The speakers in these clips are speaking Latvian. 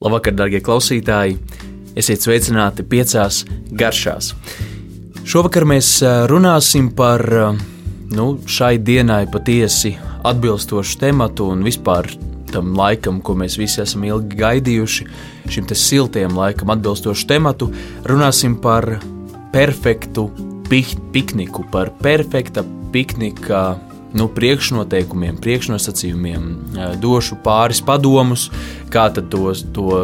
Labvakar, darbie klausītāji! Esiet sveicināti piecās garšās. Šovakar mēs runāsim par nu, šai dienai patiesi atbilstošu tematu un vispār tam laikam, ko mēs visi esam ilgi gaidījuši, šim siltiem laikam atbilstošu tematu. Runāsim par perfektu pikniku, par perfekta piknika nu, priekšnoteikumiem, priekšnosacījumiem, došu pāris padomus, kā to, to,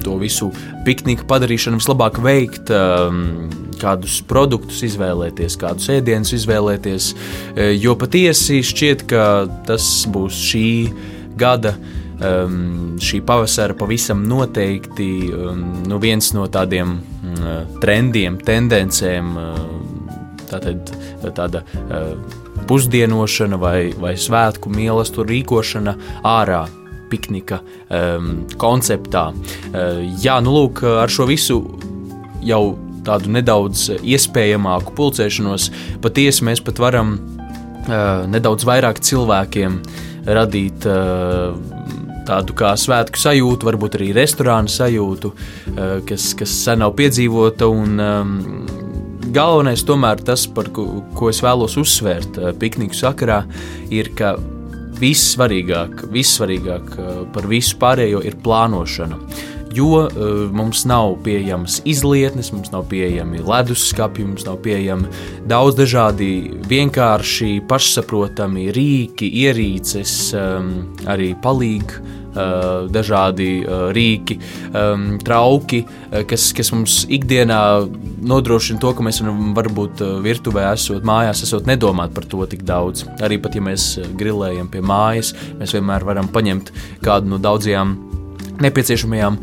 to visu pikniku padarīšanu vislabāk veikt, kādus produktus izvēlēties, kādus ēdienus izvēlēties. Jo patiesi šķiet, ka tas būs šī gada. Um, šī pavasara pavisam noteikti um, nu viens no tādiem um, trendiem, tendencēm, um, tātad, tāda uh, pusdienošana vai, vai svētku mīlestību rīkošana ārā. Piknika um, konceptā. Uh, jā, nu lūk, ar šo visu jau tādu nedaudz iespējamāku pulcēšanos, patiesi mēs pat varam uh, nedaudz vairāk cilvēkiem radīt uh, tādu kā svētku sajūtu, varbūt arī restorānu sajūtu, kas, kas sen nav piedzīvota. Un, um, galvenais, tomēr tas, par ko, ko es vēlos uzsvērt eh, pikniku sakarā, ir, ka vissvarīgāk, vissvarīgāk eh, par visu pārējo ir plānošana. Jo uh, mums nav pieejamas izlietnes, mums nav pieejami leduskapi, mums nav pieejami daudz dažādi vienkārši pašsaprotami rīki, ierīces, um, arī palīgi Eh, dažādi eh, rīki, trauki, eh, kas, kas mums ikdienā nodrošina to, ka mēs varam varbūt virtuvē esot, mājās esot nedomāt par to tik daudz. Arī pat ja mēs grilējam pie mājas, mēs vienmēr varam paņemt kādu no daudzajām nepieciešamajām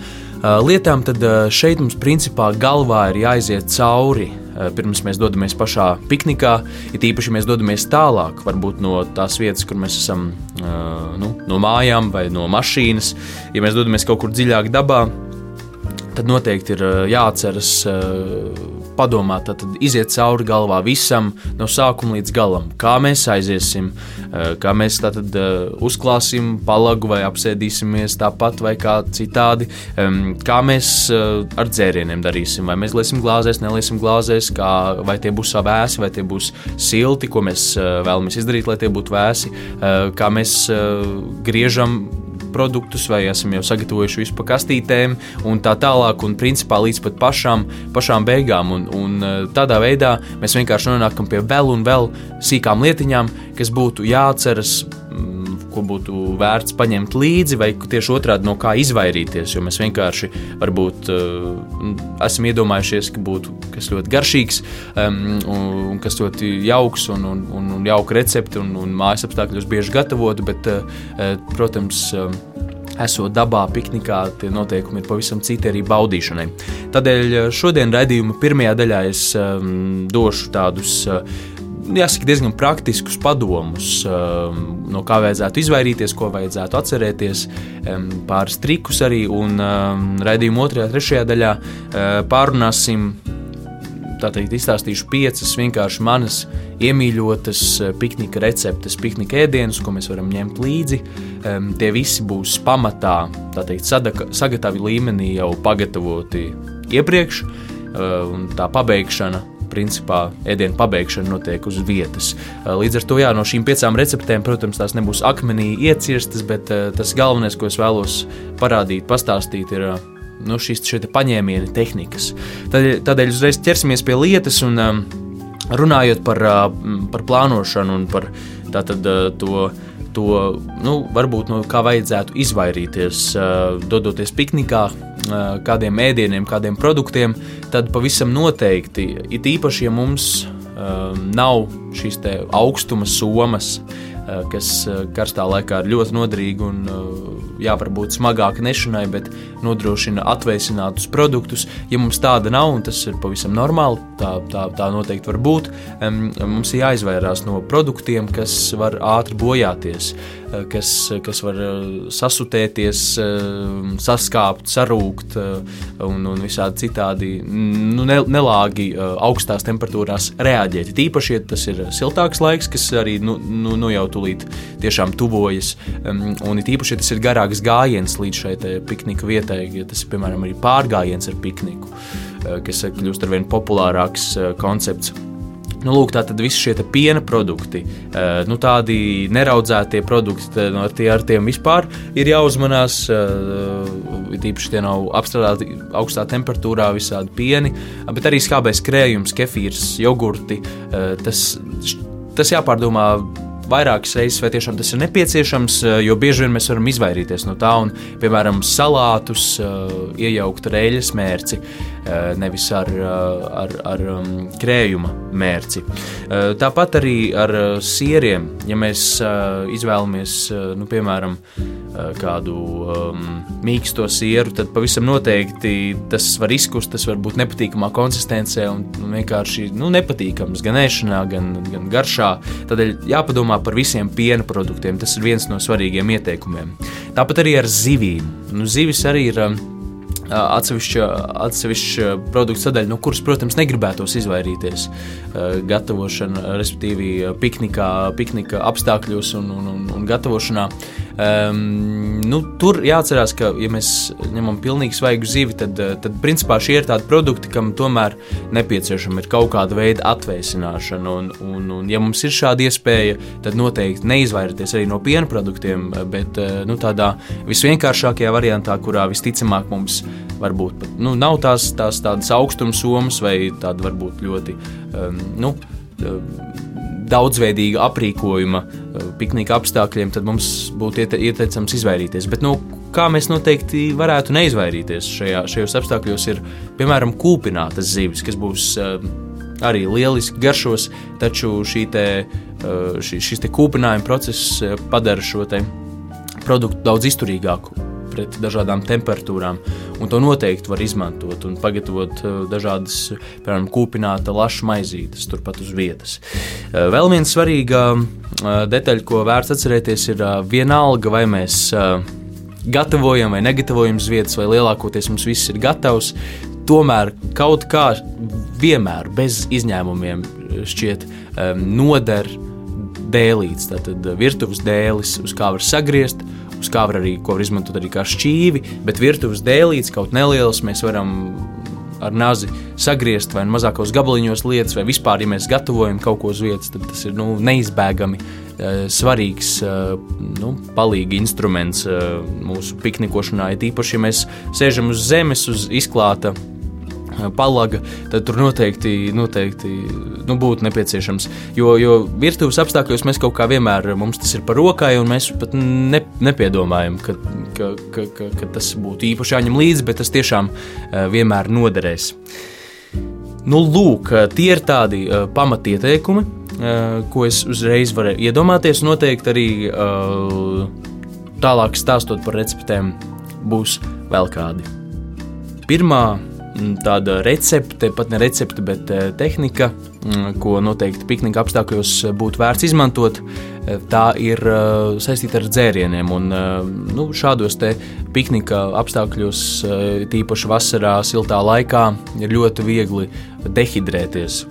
lietām, tad šeit mums principā galvā ir jāiziet cauri pirms mēs dodamies pašā piknikā, it īpaši, ja mēs dodamies tālāk, varbūt no tās vietas, kur mēs esam, nu, no mājām vai no mašīnas. Ja mēs dodamies kaut kur dziļāk dabā, tad noteikti ir jāatceras padomāt, tad iziet cauri galvā visam no sākuma līdz galam. Kā mēs aiziesim, eh, kā mēs tātad eh, uzklāsim palagu vai apsēdīsimies tāpat vai kā citādi, kā mēs eh, ar dzērieniem darīsim, vai mēs liesim glāzēs, neliesim glāzēs, kā, vai tie būs vēsi, vai tie būs silti, ko mēs vēlamies izdarīt, lai tie būtu vēsi, kā mēs griežam produktus, vai esam jau sagatavojuši visu pa kastītēm, un tā tālāk, un principā līdz pat pašām, pašām beigām. Un, un eh, tādā veidā mēs vienkārši nonākam pie vēl un vēl sīkām lietiņām, kas būtu jāatceras ko būtu vērts paņemt līdzi, vai tieši otrādi no kā izvairīties. Jo mēs vienkārši varbūt uh, esam iedomājušies, ka būtu kas ļoti garšīgs, un kas ļoti jauks un, un, un, un jauka recepte un, un mājas apstākļos bieži gatavotu, bet, uh, protams, uh, esot dabā, piknikā, tie noteikumi ir pavisam citi arī baudīšanai. Tādēļ šodien raidījuma pirmajā daļā es um, došu tādus uh, jāsaka, diezgan praktiskus padomus, um, no kā vajadzētu izvairīties, ko vajadzētu atcerēties, um, pāris trikus arī. Un um, raidījuma otrajā, trešajā daļā uh, pārunāsim. Tātad izstāstīšu piecas vienkārši manas iemīļotas uh, piknika receptes, piknika ēdienas, ko mēs varam ņemt līdzi. Tie visi būs pamatā, tā teikt, sadaka, sagatavi līmenī jau pagatavoti iepriekš, uh, un tā pabeigšana principā ēdienu pabeigšana notiek uz vietas. Līdz ar to jā, no šīm piecām receptēm, protams, tās nebūs akmenī iecirstas, bet tas galvenais, ko es vēlos parādīt, pastāstīt, ir nu, šīs paņēmiena tehnikas. Tādēļ, tādēļ uzreiz ķersimies pie lietas un runājot par, par plānošanu un par tātad, to to nu, varbūt no kā vajadzētu izvairīties, dodoties piknikā, kādiem ēdieniem, kādiem produktiem, tad pavisam noteikti, it īpaši, ja mums nav šīs augstuma somas, kas eh, karstā laikā ir ļoti noderīga un eh, jā, varbūt smagāka nešanai, bet nodrošina atvēsinātus produktus. Ja mums tāda nav, un tas ir pavisam normāli, tā, tā, tā noteikti var būt, mums ir jāizvairās no produktiem, kas var ātri bojāties. kas, kas var sasutēties, saskāpt, sarūkt un, un visādi citādi nu, nelāgi augstās temperatūrās reaģēt. Tīpaši, ja tas ir siltāks laiks, kas arī nu, nu, nu jau tūlīt tiešām tuvojas, un it īpaši, ja tas ir garāks gājiens līdz šai piknika vietai, ja tas ir piemēram arī pārgājiens ar pikniku, kas kļūst ar vien populārāks koncepts. Nu, lūk, tā tad visi šie piena produkti, uh, nu, tādi neraudzētie produkti, no, tie ar tiem vispār ir jāuzmanās. Tīpaši tie nav apstrādāti augstā temperatūrā, visādi pieni, bet arī skābais krējums, kefīrs, jogurti. Tas, tas jāpārdomā vairākas reizes, vai tiešām tas ir nepieciešams, jo bieži vien mēs varam izvairīties no tā un, piemēram, salātus iejaukt ar eļļas mērci, nevis ar, ar, ar krējuma mērci. Tāpat arī ar sieriem, ja mēs izvēlamies, nu, piemēram, kādu um, mīksto sieru, tad pavisam noteikti tas var izkust, tas var būt nepatīkamā konsistencē un vienkārši nu, nepatīkams gan ēšanā, gan, gan garšā. Tādēļ jāpadomā par visiem piena produktiem. Tas ir viens no svarīgiem ieteikumiem. Tāpat arī ar zivīm. Nu, zivis arī ir. Um, atsevišķa, atsevišķa produktu sadaļa, no kuras, protams, negribētos izvairīties. Gatavošana, respektīvi, piknikā, piknika apstākļos un, un, un, un gatavošanā. Um, nu, tur jāatcerās, ka, ja mēs ņemam pilnīgi svaigu zivi, tad, tad principā šie ir tādi produkti, kam tomēr nepieciešama ir kaut kāda veida atvēsināšana. Un, un, un, ja mums ir šāda iespēja, tad noteikti neizvairīties arī no piena produktiem, bet nu, tādā visvienkāršākajā variantā, kurā visticamāk mums varbūt pat nu, nav tās, tās tādas augstuma somas vai tāda varbūt ļoti um, nu, daudzveidīga aprīkojuma uh, piknika apstākļiem, tad mums būtu iete, ieteicams izvairīties. Bet, nu, kā mēs noteikti varētu neizvairīties šajā, šajos apstākļos, ir piemēram kūpinātas zivis, kas būs uh, arī lieliski garšos, taču te, uh, šī, šis te kūpinājuma process padara šo produktu daudz izturīgāku pret dažādām temperatūrām. Un to noteikti var izmantot un pagatavot eh, dažādas, piemēram, kūpināta laša maizītes turpat uz vietas. Eh, vēl viena svarīga eh, detaļa, ko vērts atcerēties, ir vienalga, vai mēs gatavojam vai negatavojam uz vietas, vai lielākoties mums viss ir gatavs. Tomēr kaut kā vienmēr bez izņēmumiem šķiet noder dēlīts, tātad virtuves dēlis, uz kā var sagriezt, kā var arī var izmantot arī kā šķīvi, bet virtuves dēlītes kaut nelielas mēs varam ar nazi sagriezt vai nu mazākos gabaliņos lietas, vai vispār, ja mēs gatavojam kaut ko uz vietas, tad tas ir nu, neizbēgami uh, svarīgs uh, nu, palīgi instruments uh, mūsu piknikošanā. Ja tīpaši, ja mēs sēžam uz zemes, uz izklāta palaga, tad tur noteikti, noteikti nu, būtu nepieciešams. Jo, jo virtuves apstākļos mēs kaut kā vienmēr mums tas ir par rokai, un mēs pat ne, nepiedomājam, ka, ka, ka, ka, ka tas būtu īpaši jāņem līdzi, bet tas tiešām vienmēr noderēs. Nu, lūk, tie ir tādi uh, pamatieteikumi, uh, ko es uzreiz varu iedomāties. Noteikti arī uh, tālāk stāstot par receptēm, būs vēl kādi. Pirmā tāda recepte, pat ne recepte, bet eh, tehnika, mm, ko noteikti piknika apstākļos eh, būtu vērts izmantot. Eh, tā ir saistīta ar dzērieniem. Un, nu, šādos piknika apstākļos, tīpaši vasarā, siltā laikā, ir ļoti viegli dehidrēties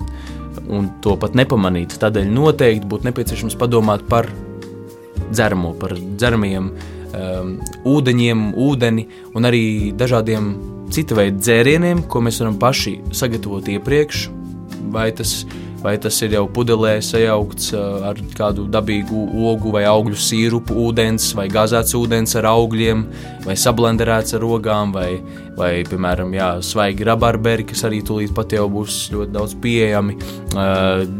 un to pat nepamanīt. Tādēļ noteikti būtu nepieciešams padomāt par dzeramo, par dzeramajiem um, ūdeņiem, ūdeni un arī dažādiem cita veida dzērieniem, ko mēs varam paši sagatavot iepriekš, vai tas ir vai tas ir jau pudelē sajaukts ar kādu dabīgu ogu vai augļu sīrupu, ūdens vai gazēts ūdens ar augļiem, vai sablenderēts ar ogām, vai, vai piemēram, jā, svaigi rabarberi, kas arī tūlīt pat jau būs ļoti daudz pieejami.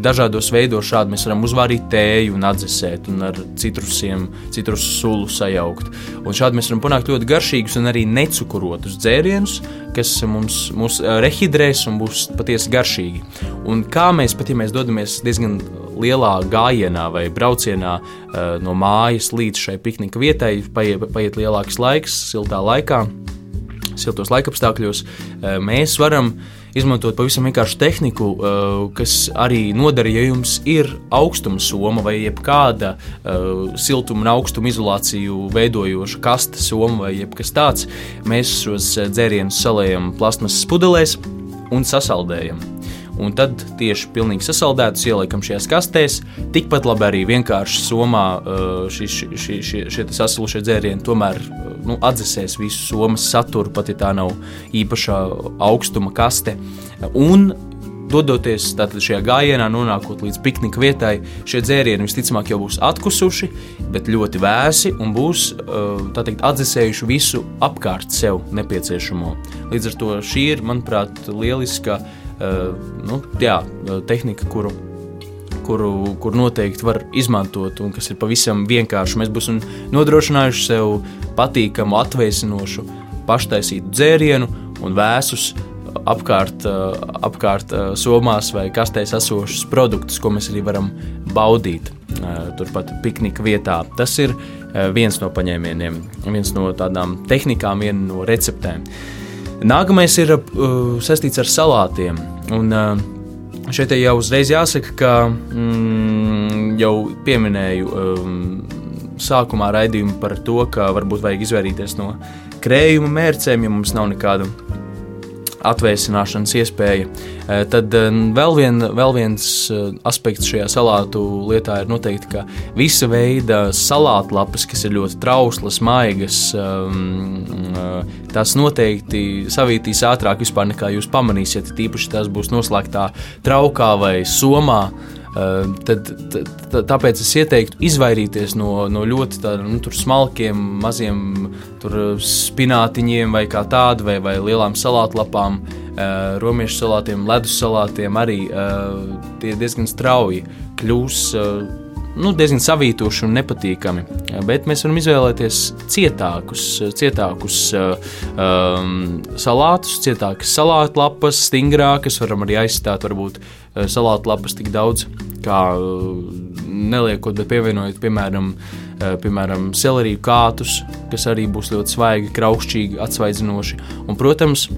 Dažādos veidos šādi mēs varam uzvārīt tēju un atdzesēt un ar citrusiem, citrusu sulu sajaukt. Un šādi mēs varam panākt ļoti garšīgus un arī necukurotus dzērienus, kas mums, mums rehidrēs un būs patiesi garšīgi. Un kā mēs pat, ja mēs dodamies diezgan lielā gājienā vai braucienā uh, no mājas līdz šai piknika vietai, paiet, paiet lielāks laiks, siltā laikā. siltos laikapstākļos, mēs varam izmantot pavisam vienkāršu tehniku, kas arī noder, ja jums ir augstuma soma vai jebkāda siltuma un augstuma izolāciju veidojoša kasta soma vai jebkas tāds. Mēs šos dzērienus salējam plastmasas pudelēs un sasaldējam un tad tieši pilnīgi sasaldētus ieliekam šajās kastēs. Tikpat labi arī vienkārši somā šie, šie, šie, šie sasilušie dzērieni tomēr nu, atdzesēs visu somas saturu, pat ja tā nav īpašā augstuma kaste. Un dodoties šajā gājienā, nonākot līdz piknika vietai, šie dzērieni visticamāk jau būs atkusuši, bet ļoti vēsi un būs teikt, atdzesējuši visu apkārt sev nepieciešamo. Līdz ar to šī ir, manuprāt, lieliska nu, jā, eh, tehnika, kuru, kuru, kuru noteikti var izmantot un kas ir pavisam vienkārši. Mēs būsim nodrošinājuši sev patīkamu, atvēsinošu, paštaisītu dzērienu un vēsus apkārt, eh, apkārt somās vai kastēs esošus produktus, ko mēs arī varam baudīt turpat piknika vietā. Tas ir viens no paņēmieniem, viens no tādām tehnikām, viena no receptēm. Nākamais ir uh, saistīts ar salātiem. Un, uh, šeit jau uzreiz jāsaka, ka mm, jau pieminēju um, sākumā raidījumu par to, ka varbūt vajag izvairīties no krējuma mērcēm, ja mums nav nekādu atvēsināšanas iespēja. Eh, tad eh, vēl, vien, vēl viens eh, aspekts šajā salātu lietā ir noteikti, ka visa veida salātlapas, kas ir ļoti trauslas, maigas, ehm, tās noteikti savītīs ātrāk nekā jūs pamanīsiet. Tīpaši tās būs noslēgtā traukā vai somā. Ehm, tad, tad, tāpēc es ieteiktu izvairīties no, no ļoti tādiem nu, smalkiem, maziem spinātiņiem vai kā tādu, vai, vai lielām salātlapām, ehm, romiešu salātiem, ledus salātiem. Arī ehm, tie diezgan strauji kļūs nu, diezgan savītoši un nepatīkami. Bet mēs varam izvēlēties cietākus, cietākus um, salātus, cietākas salātlapas, stingrākas. Varam arī aizstāt varbūt salātlapas tik daudz, kā neliekot, bet pievienojot, piemēram, piemēram seleriju kātus, kas arī būs ļoti svaigi, kraukšķīgi, atsvaidzinoši. Un, protams,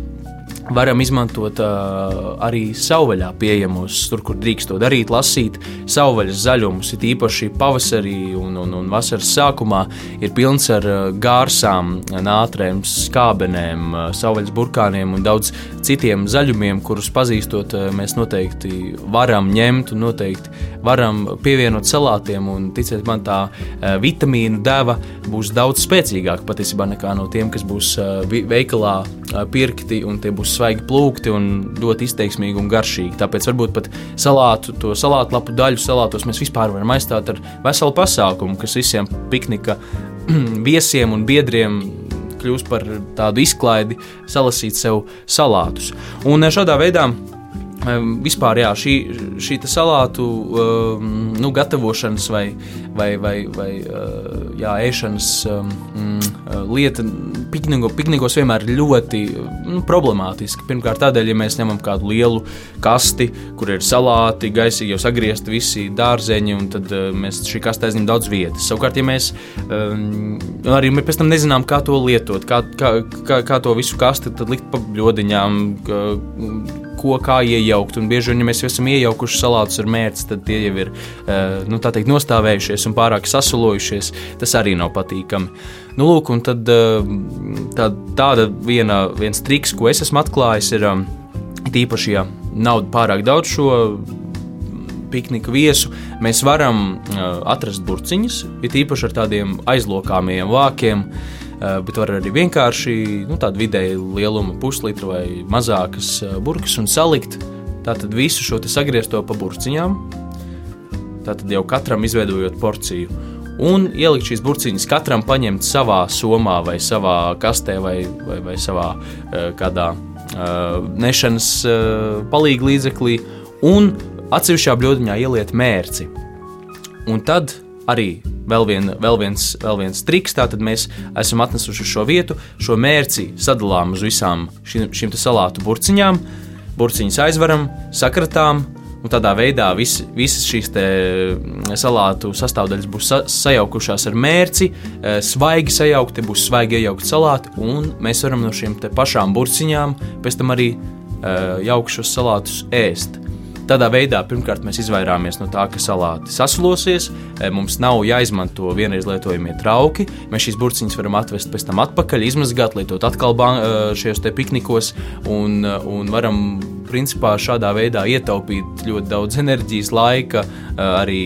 Varam izmantot uh, arī savvaļā pieejamos, tur, kur drīkst to darīt, lasīt savvaļas zaļumus. Ir īpaši pavasarī un, un, un vasaras sākumā ir pilns ar gārsām, nātrēm, skābenēm, savvaļas burkāniem un daudz citiem zaļumiem, kurus pazīstot, mēs noteikti varam ņemt un noteikti varam pievienot salātiem. Un, ticiet man, tā uh, vitamīnu deva būs daudz spēcīgāka patiesībā nekā no tiem, kas būs uh, veikalā uh, pirkti un tie būs svaigi plūkti un ļoti izteiksmīgi un garšīgi. Tāpēc varbūt pat salātu, to salātu lapu daļu salātos mēs vispār varam aizstāt ar veselu pasākumu, kas visiem piknika viesiem un biedriem kļūst par tādu izklaidi, salasīt sev salātus. Un šādā veidā Vispār jā, šī, šī salātu um, nu, gatavošanas vai, vai, vai, vai uh, jā, ēšanas um, mm, lieta piknigo, piknikos vienmēr ir ļoti nu, problemātiska. Pirmkārt, tādēļ, ja mēs ņemam kādu lielu kasti, kur ir salāti, gaisīgi jau sagriezti visi dārzeņi, tad uh, mēs šī kastē aizņem daudz vietas. Savukārt, ja mēs um, arī mēs pēc tam nezinām, kā to lietot, kā, kā, kā, kā to visu kasti likt pa bļodiņām, ko kā iejaukt. Un bieži vien, ja mēs esam iejaukuši salātus ar mērci, tad tie jau ir eh, nu, teikt, nostāvējušies un pārāk sasulojušies. Tas arī nav patīkami. Nu, lūk, tad, eh, tā, tāda viena, viens triks, ko es esmu atklājis, ir um, tīpaši, ja nav pārāk daudz šo piknika viesu, mēs varam uh, atrast burciņas, it īpaši ar tādiem aizlokāmiem vākiem. Eh, bet var arī vienkārši nu, tādu vidēju lielumu, puslitru vai mazākas eh, burkas un salikt tātad visu šo sagriezto pa burciņām. Tātad jau katram izveidojot porciju. Un ielikt šīs burciņas, katram paņemt savā somā, vai savā kastē, vai, vai, vai savā uh, kādā uh, nešanas uh, palīga līdzeklī, un atsevišķā bļodiņā ieliet mērci. Un tad arī vēl, vien, vēl, viens, vēl viens triks. Tātad mēs esam atnesuši šo vietu, šo mērci sadalām uz visām šīm salātu burciņām. Burciņas aizveram, sakratām Un tādā veidā vis, visas šīs salātu sastāvdaļas būs sa sajaukušās ar mērci, svaigi sajaukti, būs svaigi iejaukti salāti, un mēs varam no šīm pašām burciņām pēc tam arī jaukt šos salātus ēst. Tādā veidā pirmkārt mēs izvairāmies no tā, ka salāti saslosies, e, mums nav jāizmanto vienreiz lietojamie trauki. Mēs šīs burciņas varam atvest pēc tam atpakaļ, izmazgāt, lietot atkal e, šajos piknikos un, e, un varam principā šādā veidā ietaupīt ļoti daudz enerģijas, laika, arī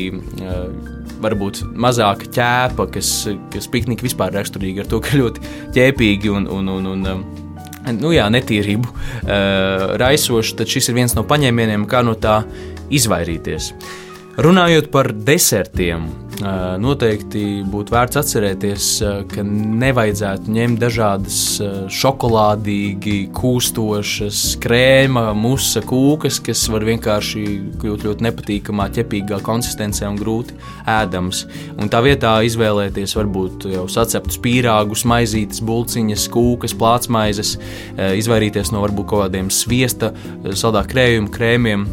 varbūt mazāka ķēpa, kas, kas piknika vispār raksturīga ar to, ka ļoti ķēpīgi un, un, un, un nu, jā, netīrību uh, raisoši, tad šis ir viens no paņēmieniem, kā no tā izvairīties. Runājot par desertiem, noteikti būtu vērts atcerēties, ka nevajadzētu ņemt dažādas šokolādīgi kūstošas, krēma, musa kūkas, kas var vienkārši kļūt ļoti nepatīkamā, ķepīgā konsistencē un grūti ēdams. Un tā vietā izvēlēties varbūt jau saceptus pīrāgus, maizītes, bulciņas, kūkas, plātsmaizes, izvairīties no varbūt kaut kādiem sviesta, saldā krējuma krēmiem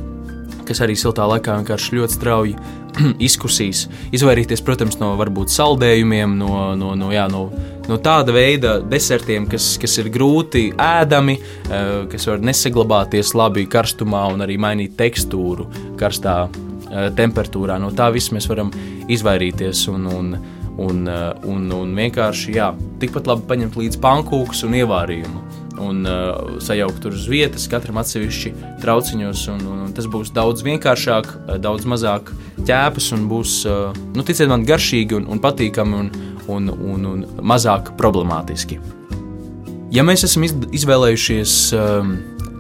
kas arī siltā laikā vienkārši ļoti strauji izkusīs. Izvairīties, protams, no varbūt saldējumiem, no, no, no, jā, no, no tāda veida desertiem, kas, kas ir grūti ēdami, eh, kas var nesaglabāties labi karstumā un arī mainīt tekstūru karstā eh, temperatūrā. No tā viss mēs varam izvairīties un, un, un, eh, un, un vienkārši jā, tikpat labi paņemt līdzi pankūkus un ievārījumu un uh, sajaukt tur uz vietas, katram atsevišķi trauciņos. Un, un, un tas būs daudz vienkāršāk, uh, daudz mazāk ķēpas un būs, uh, nu, ticiet man, garšīgi un, un patīkami un, un, un, un mazāk problemātiski. Ja mēs esam izvēlējušies uh,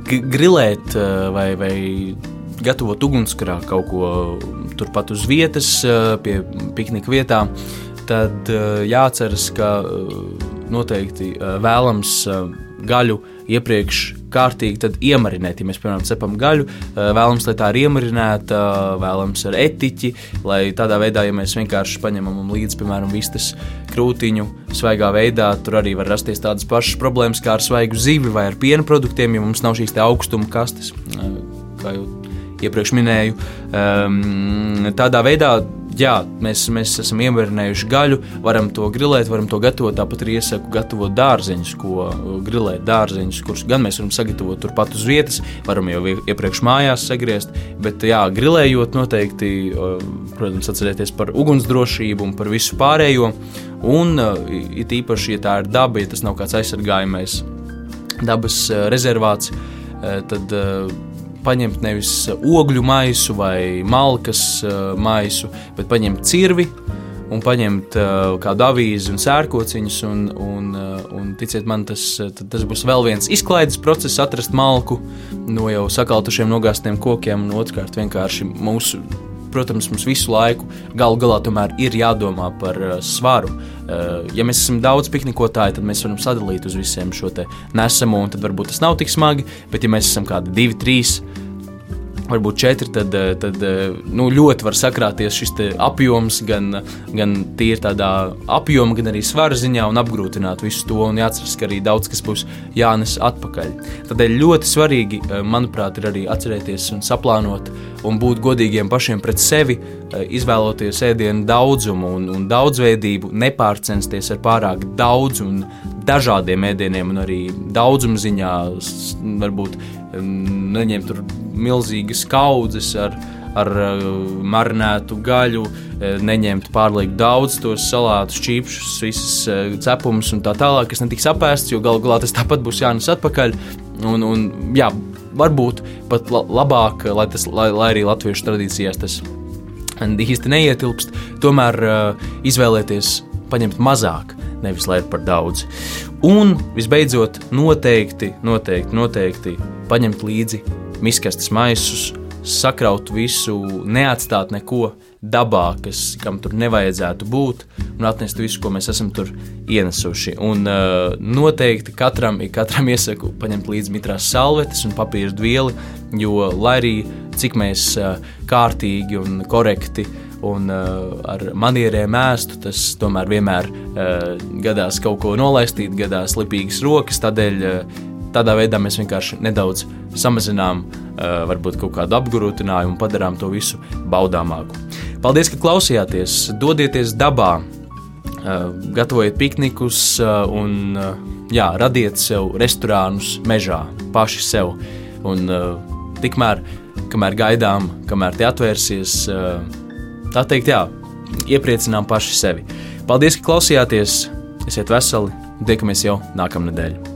grilēt uh, vai, vai gatavot ugunskurā kaut ko turpat uz vietas, uh, pie piknika vietām, tad uh, jāatceras, ka uh, noteikti uh, vēlams uh, gaļu iepriekš kārtīgi iemarinēt. Ja mēs, piemēram, cepam gaļu, eh, vēlamies, lai tā ir iemarināta, vēlamies ar etiķi, lai tādā veidā, ja mēs vienkārši paņemam līdzi, piemēram, vistas krūtiņu, svaigā veidā, tur arī var rasties tādas pašas problēmas kā ar svaigu zivi vai ar piena produktiem, ja mums nav šīs augstuma kastes, eh, kā jau iepriekš minēju. Ehm, tādā veidā jā, mēs, mēs esam iemērinājuši gaļu, varam to grilēt, varam to gatavot. Tāpat arī iesaku gatavot dārzeņus, ko uh, grilēt dārzeņus, kurus gan mēs varam sagatavot turpat uz vietas, varam jau iepriekš mājās sagriezt. Bet, jā, grilējot noteikti, uh, protams, atcerieties par ugunsdrošību un par visu pārējo. Un uh, it īpaši, ja tā ir daba, ja tas nav kāds aizsargājamais dabas rezervāts, tad paņemt nevis ogļu maisu vai malkas uh, maisu, bet paņemt cirvi un paņemt uh, kādu avīzi un sērkociņus. Un, un, uh, un ticiet man, tas, tas būs vēl viens izklaides process, atrast malku no jau sakaltušiem nogāztiem kokiem, un otrkārt vienkārši mūsu. Protams, mums visu laiku galu galā ir jādomā par uh, svaru. Uh, ja mēs esam daudz piknikotāji, tad mēs varam sadalīt uz visiem šo nesamo, un tad varbūt tas nav tik smagi. Bet, ja mēs esam kādi divi, trīs, varbūt četri, tad, eh, tad eh, nu, ļoti var sakrāties šis apjoms, gan, gan tīri tādā apjoma, gan arī svara ziņā, un apgrūtināt visu to. Un jāatcerās, ka arī daudz kas būs jānes atpakaļ. Tādēļ ļoti svarīgi, eh, manuprāt, ir arī atcerēties un saplānot un būt godīgiem pašiem pret sevi, izvēloties ēdienu daudzumu un, un daudzveidību, nepārcensties ar pārāk daudz un dažādiem ēdieniem, un arī daudzuma ziņā varbūt neņemt tur milzīgas kaudzes ar, ar uh, marinētu gaļu, uh, neņemt pārlieku daudz tos salātus, čīpšus, visas uh, cepumus un tā tālāk, kas netiks apēsts, jo galu galā tas tāpat būs jānes atpakaļ. Un, un, jā, varbūt pat labāk, lai, tas, lai, lai arī latviešu tradīcijās tas īsti neietilpst, tomēr izvēlēties paņemt mazāk, nevis lai ir par daudz. Un visbeidzot, noteikti, noteikti, noteikti paņemt līdzi miskastes maisus, sakraut visu, neatstāt neko dabā, kas, kam tur nevajadzētu būt, un atnest visu, ko mēs esam tur ienesuši. Un uh, noteikti katram, katram iesaku paņemt līdzi mitrās salvetes un papīra dvieli, jo lai arī cik mēs uh, kārtīgi un korekti un uh, ar manierēm ēstu, tas tomēr vienmēr uh, gadās kaut ko nolaistīt, gadās lipīgas rokas, tādēļ uh, tādā veidā mēs vienkārši nedaudz samazinām uh, varbūt kaut kādu apgrūtinājumu un padarām to visu baudāmāku. Paldies, ka klausījāties! Dodieties dabā! Gatavojiet piknikus un jā, radiet sev restorānus mežā paši sev. Un, tikmēr, kamēr gaidām, kamēr tie atvērsies, tā teikt, jā, iepriecinām paši sevi. Paldies, ka klausījāties! Esiet veseli! Tiekamies jau nākamnedēļ!